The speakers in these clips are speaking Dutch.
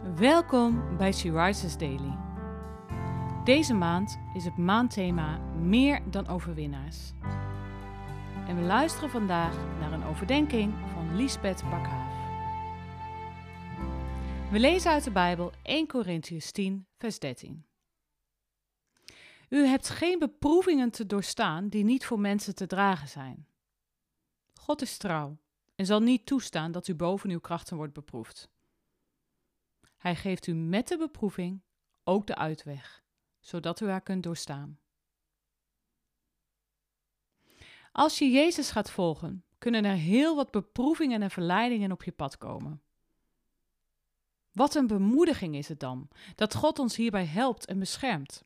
Welkom bij She Daily. Deze maand is het maandthema Meer dan overwinnaars. En we luisteren vandaag naar een overdenking van Liesbeth Bakhaaf. We lezen uit de Bijbel 1 Corinthians 10, vers 13. U hebt geen beproevingen te doorstaan die niet voor mensen te dragen zijn. God is trouw en zal niet toestaan dat u boven uw krachten wordt beproefd. Hij geeft u met de beproeving ook de uitweg, zodat u haar kunt doorstaan. Als je Jezus gaat volgen, kunnen er heel wat beproevingen en verleidingen op je pad komen. Wat een bemoediging is het dan dat God ons hierbij helpt en beschermt.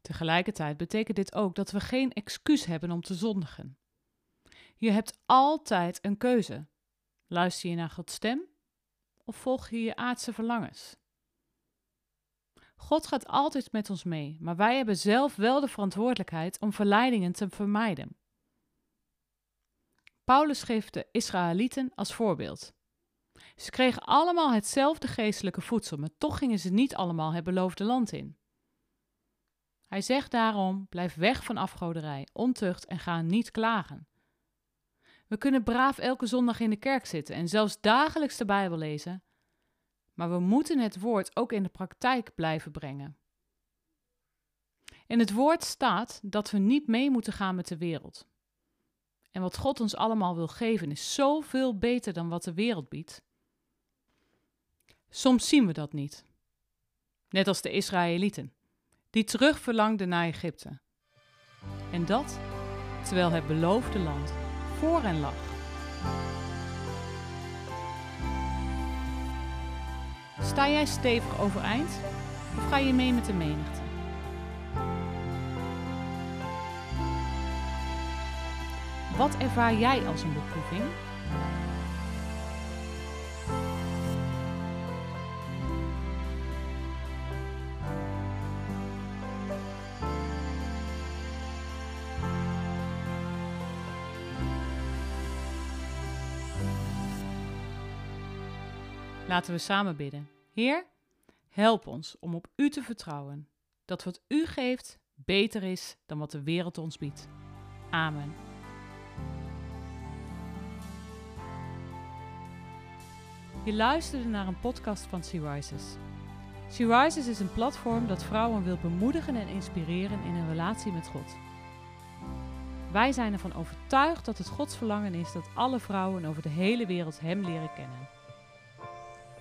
Tegelijkertijd betekent dit ook dat we geen excuus hebben om te zondigen. Je hebt altijd een keuze. Luister je naar Gods stem volg je je aardse verlangens? God gaat altijd met ons mee, maar wij hebben zelf wel de verantwoordelijkheid om verleidingen te vermijden. Paulus geeft de Israëlieten als voorbeeld. Ze kregen allemaal hetzelfde geestelijke voedsel, maar toch gingen ze niet allemaal het beloofde land in. Hij zegt daarom: blijf weg van afgoderij, ontucht en ga niet klagen. We kunnen braaf elke zondag in de kerk zitten en zelfs dagelijks de Bijbel lezen, maar we moeten het woord ook in de praktijk blijven brengen. In het woord staat dat we niet mee moeten gaan met de wereld. En wat God ons allemaal wil geven is zoveel beter dan wat de wereld biedt. Soms zien we dat niet. Net als de Israëlieten, die terug verlangden naar Egypte. En dat terwijl het beloofde land voor hen lag. Sta jij stevig overeind of ga je mee met de menigte? Wat ervaar jij als een beproeving? Laten we samen bidden. Heer, help ons om op U te vertrouwen, dat wat U geeft beter is dan wat de wereld ons biedt. Amen. Je luisterde naar een podcast van Sea Rises. Sea Rises is een platform dat vrouwen wil bemoedigen en inspireren in hun relatie met God. Wij zijn ervan overtuigd dat het Gods verlangen is dat alle vrouwen over de hele wereld Hem leren kennen.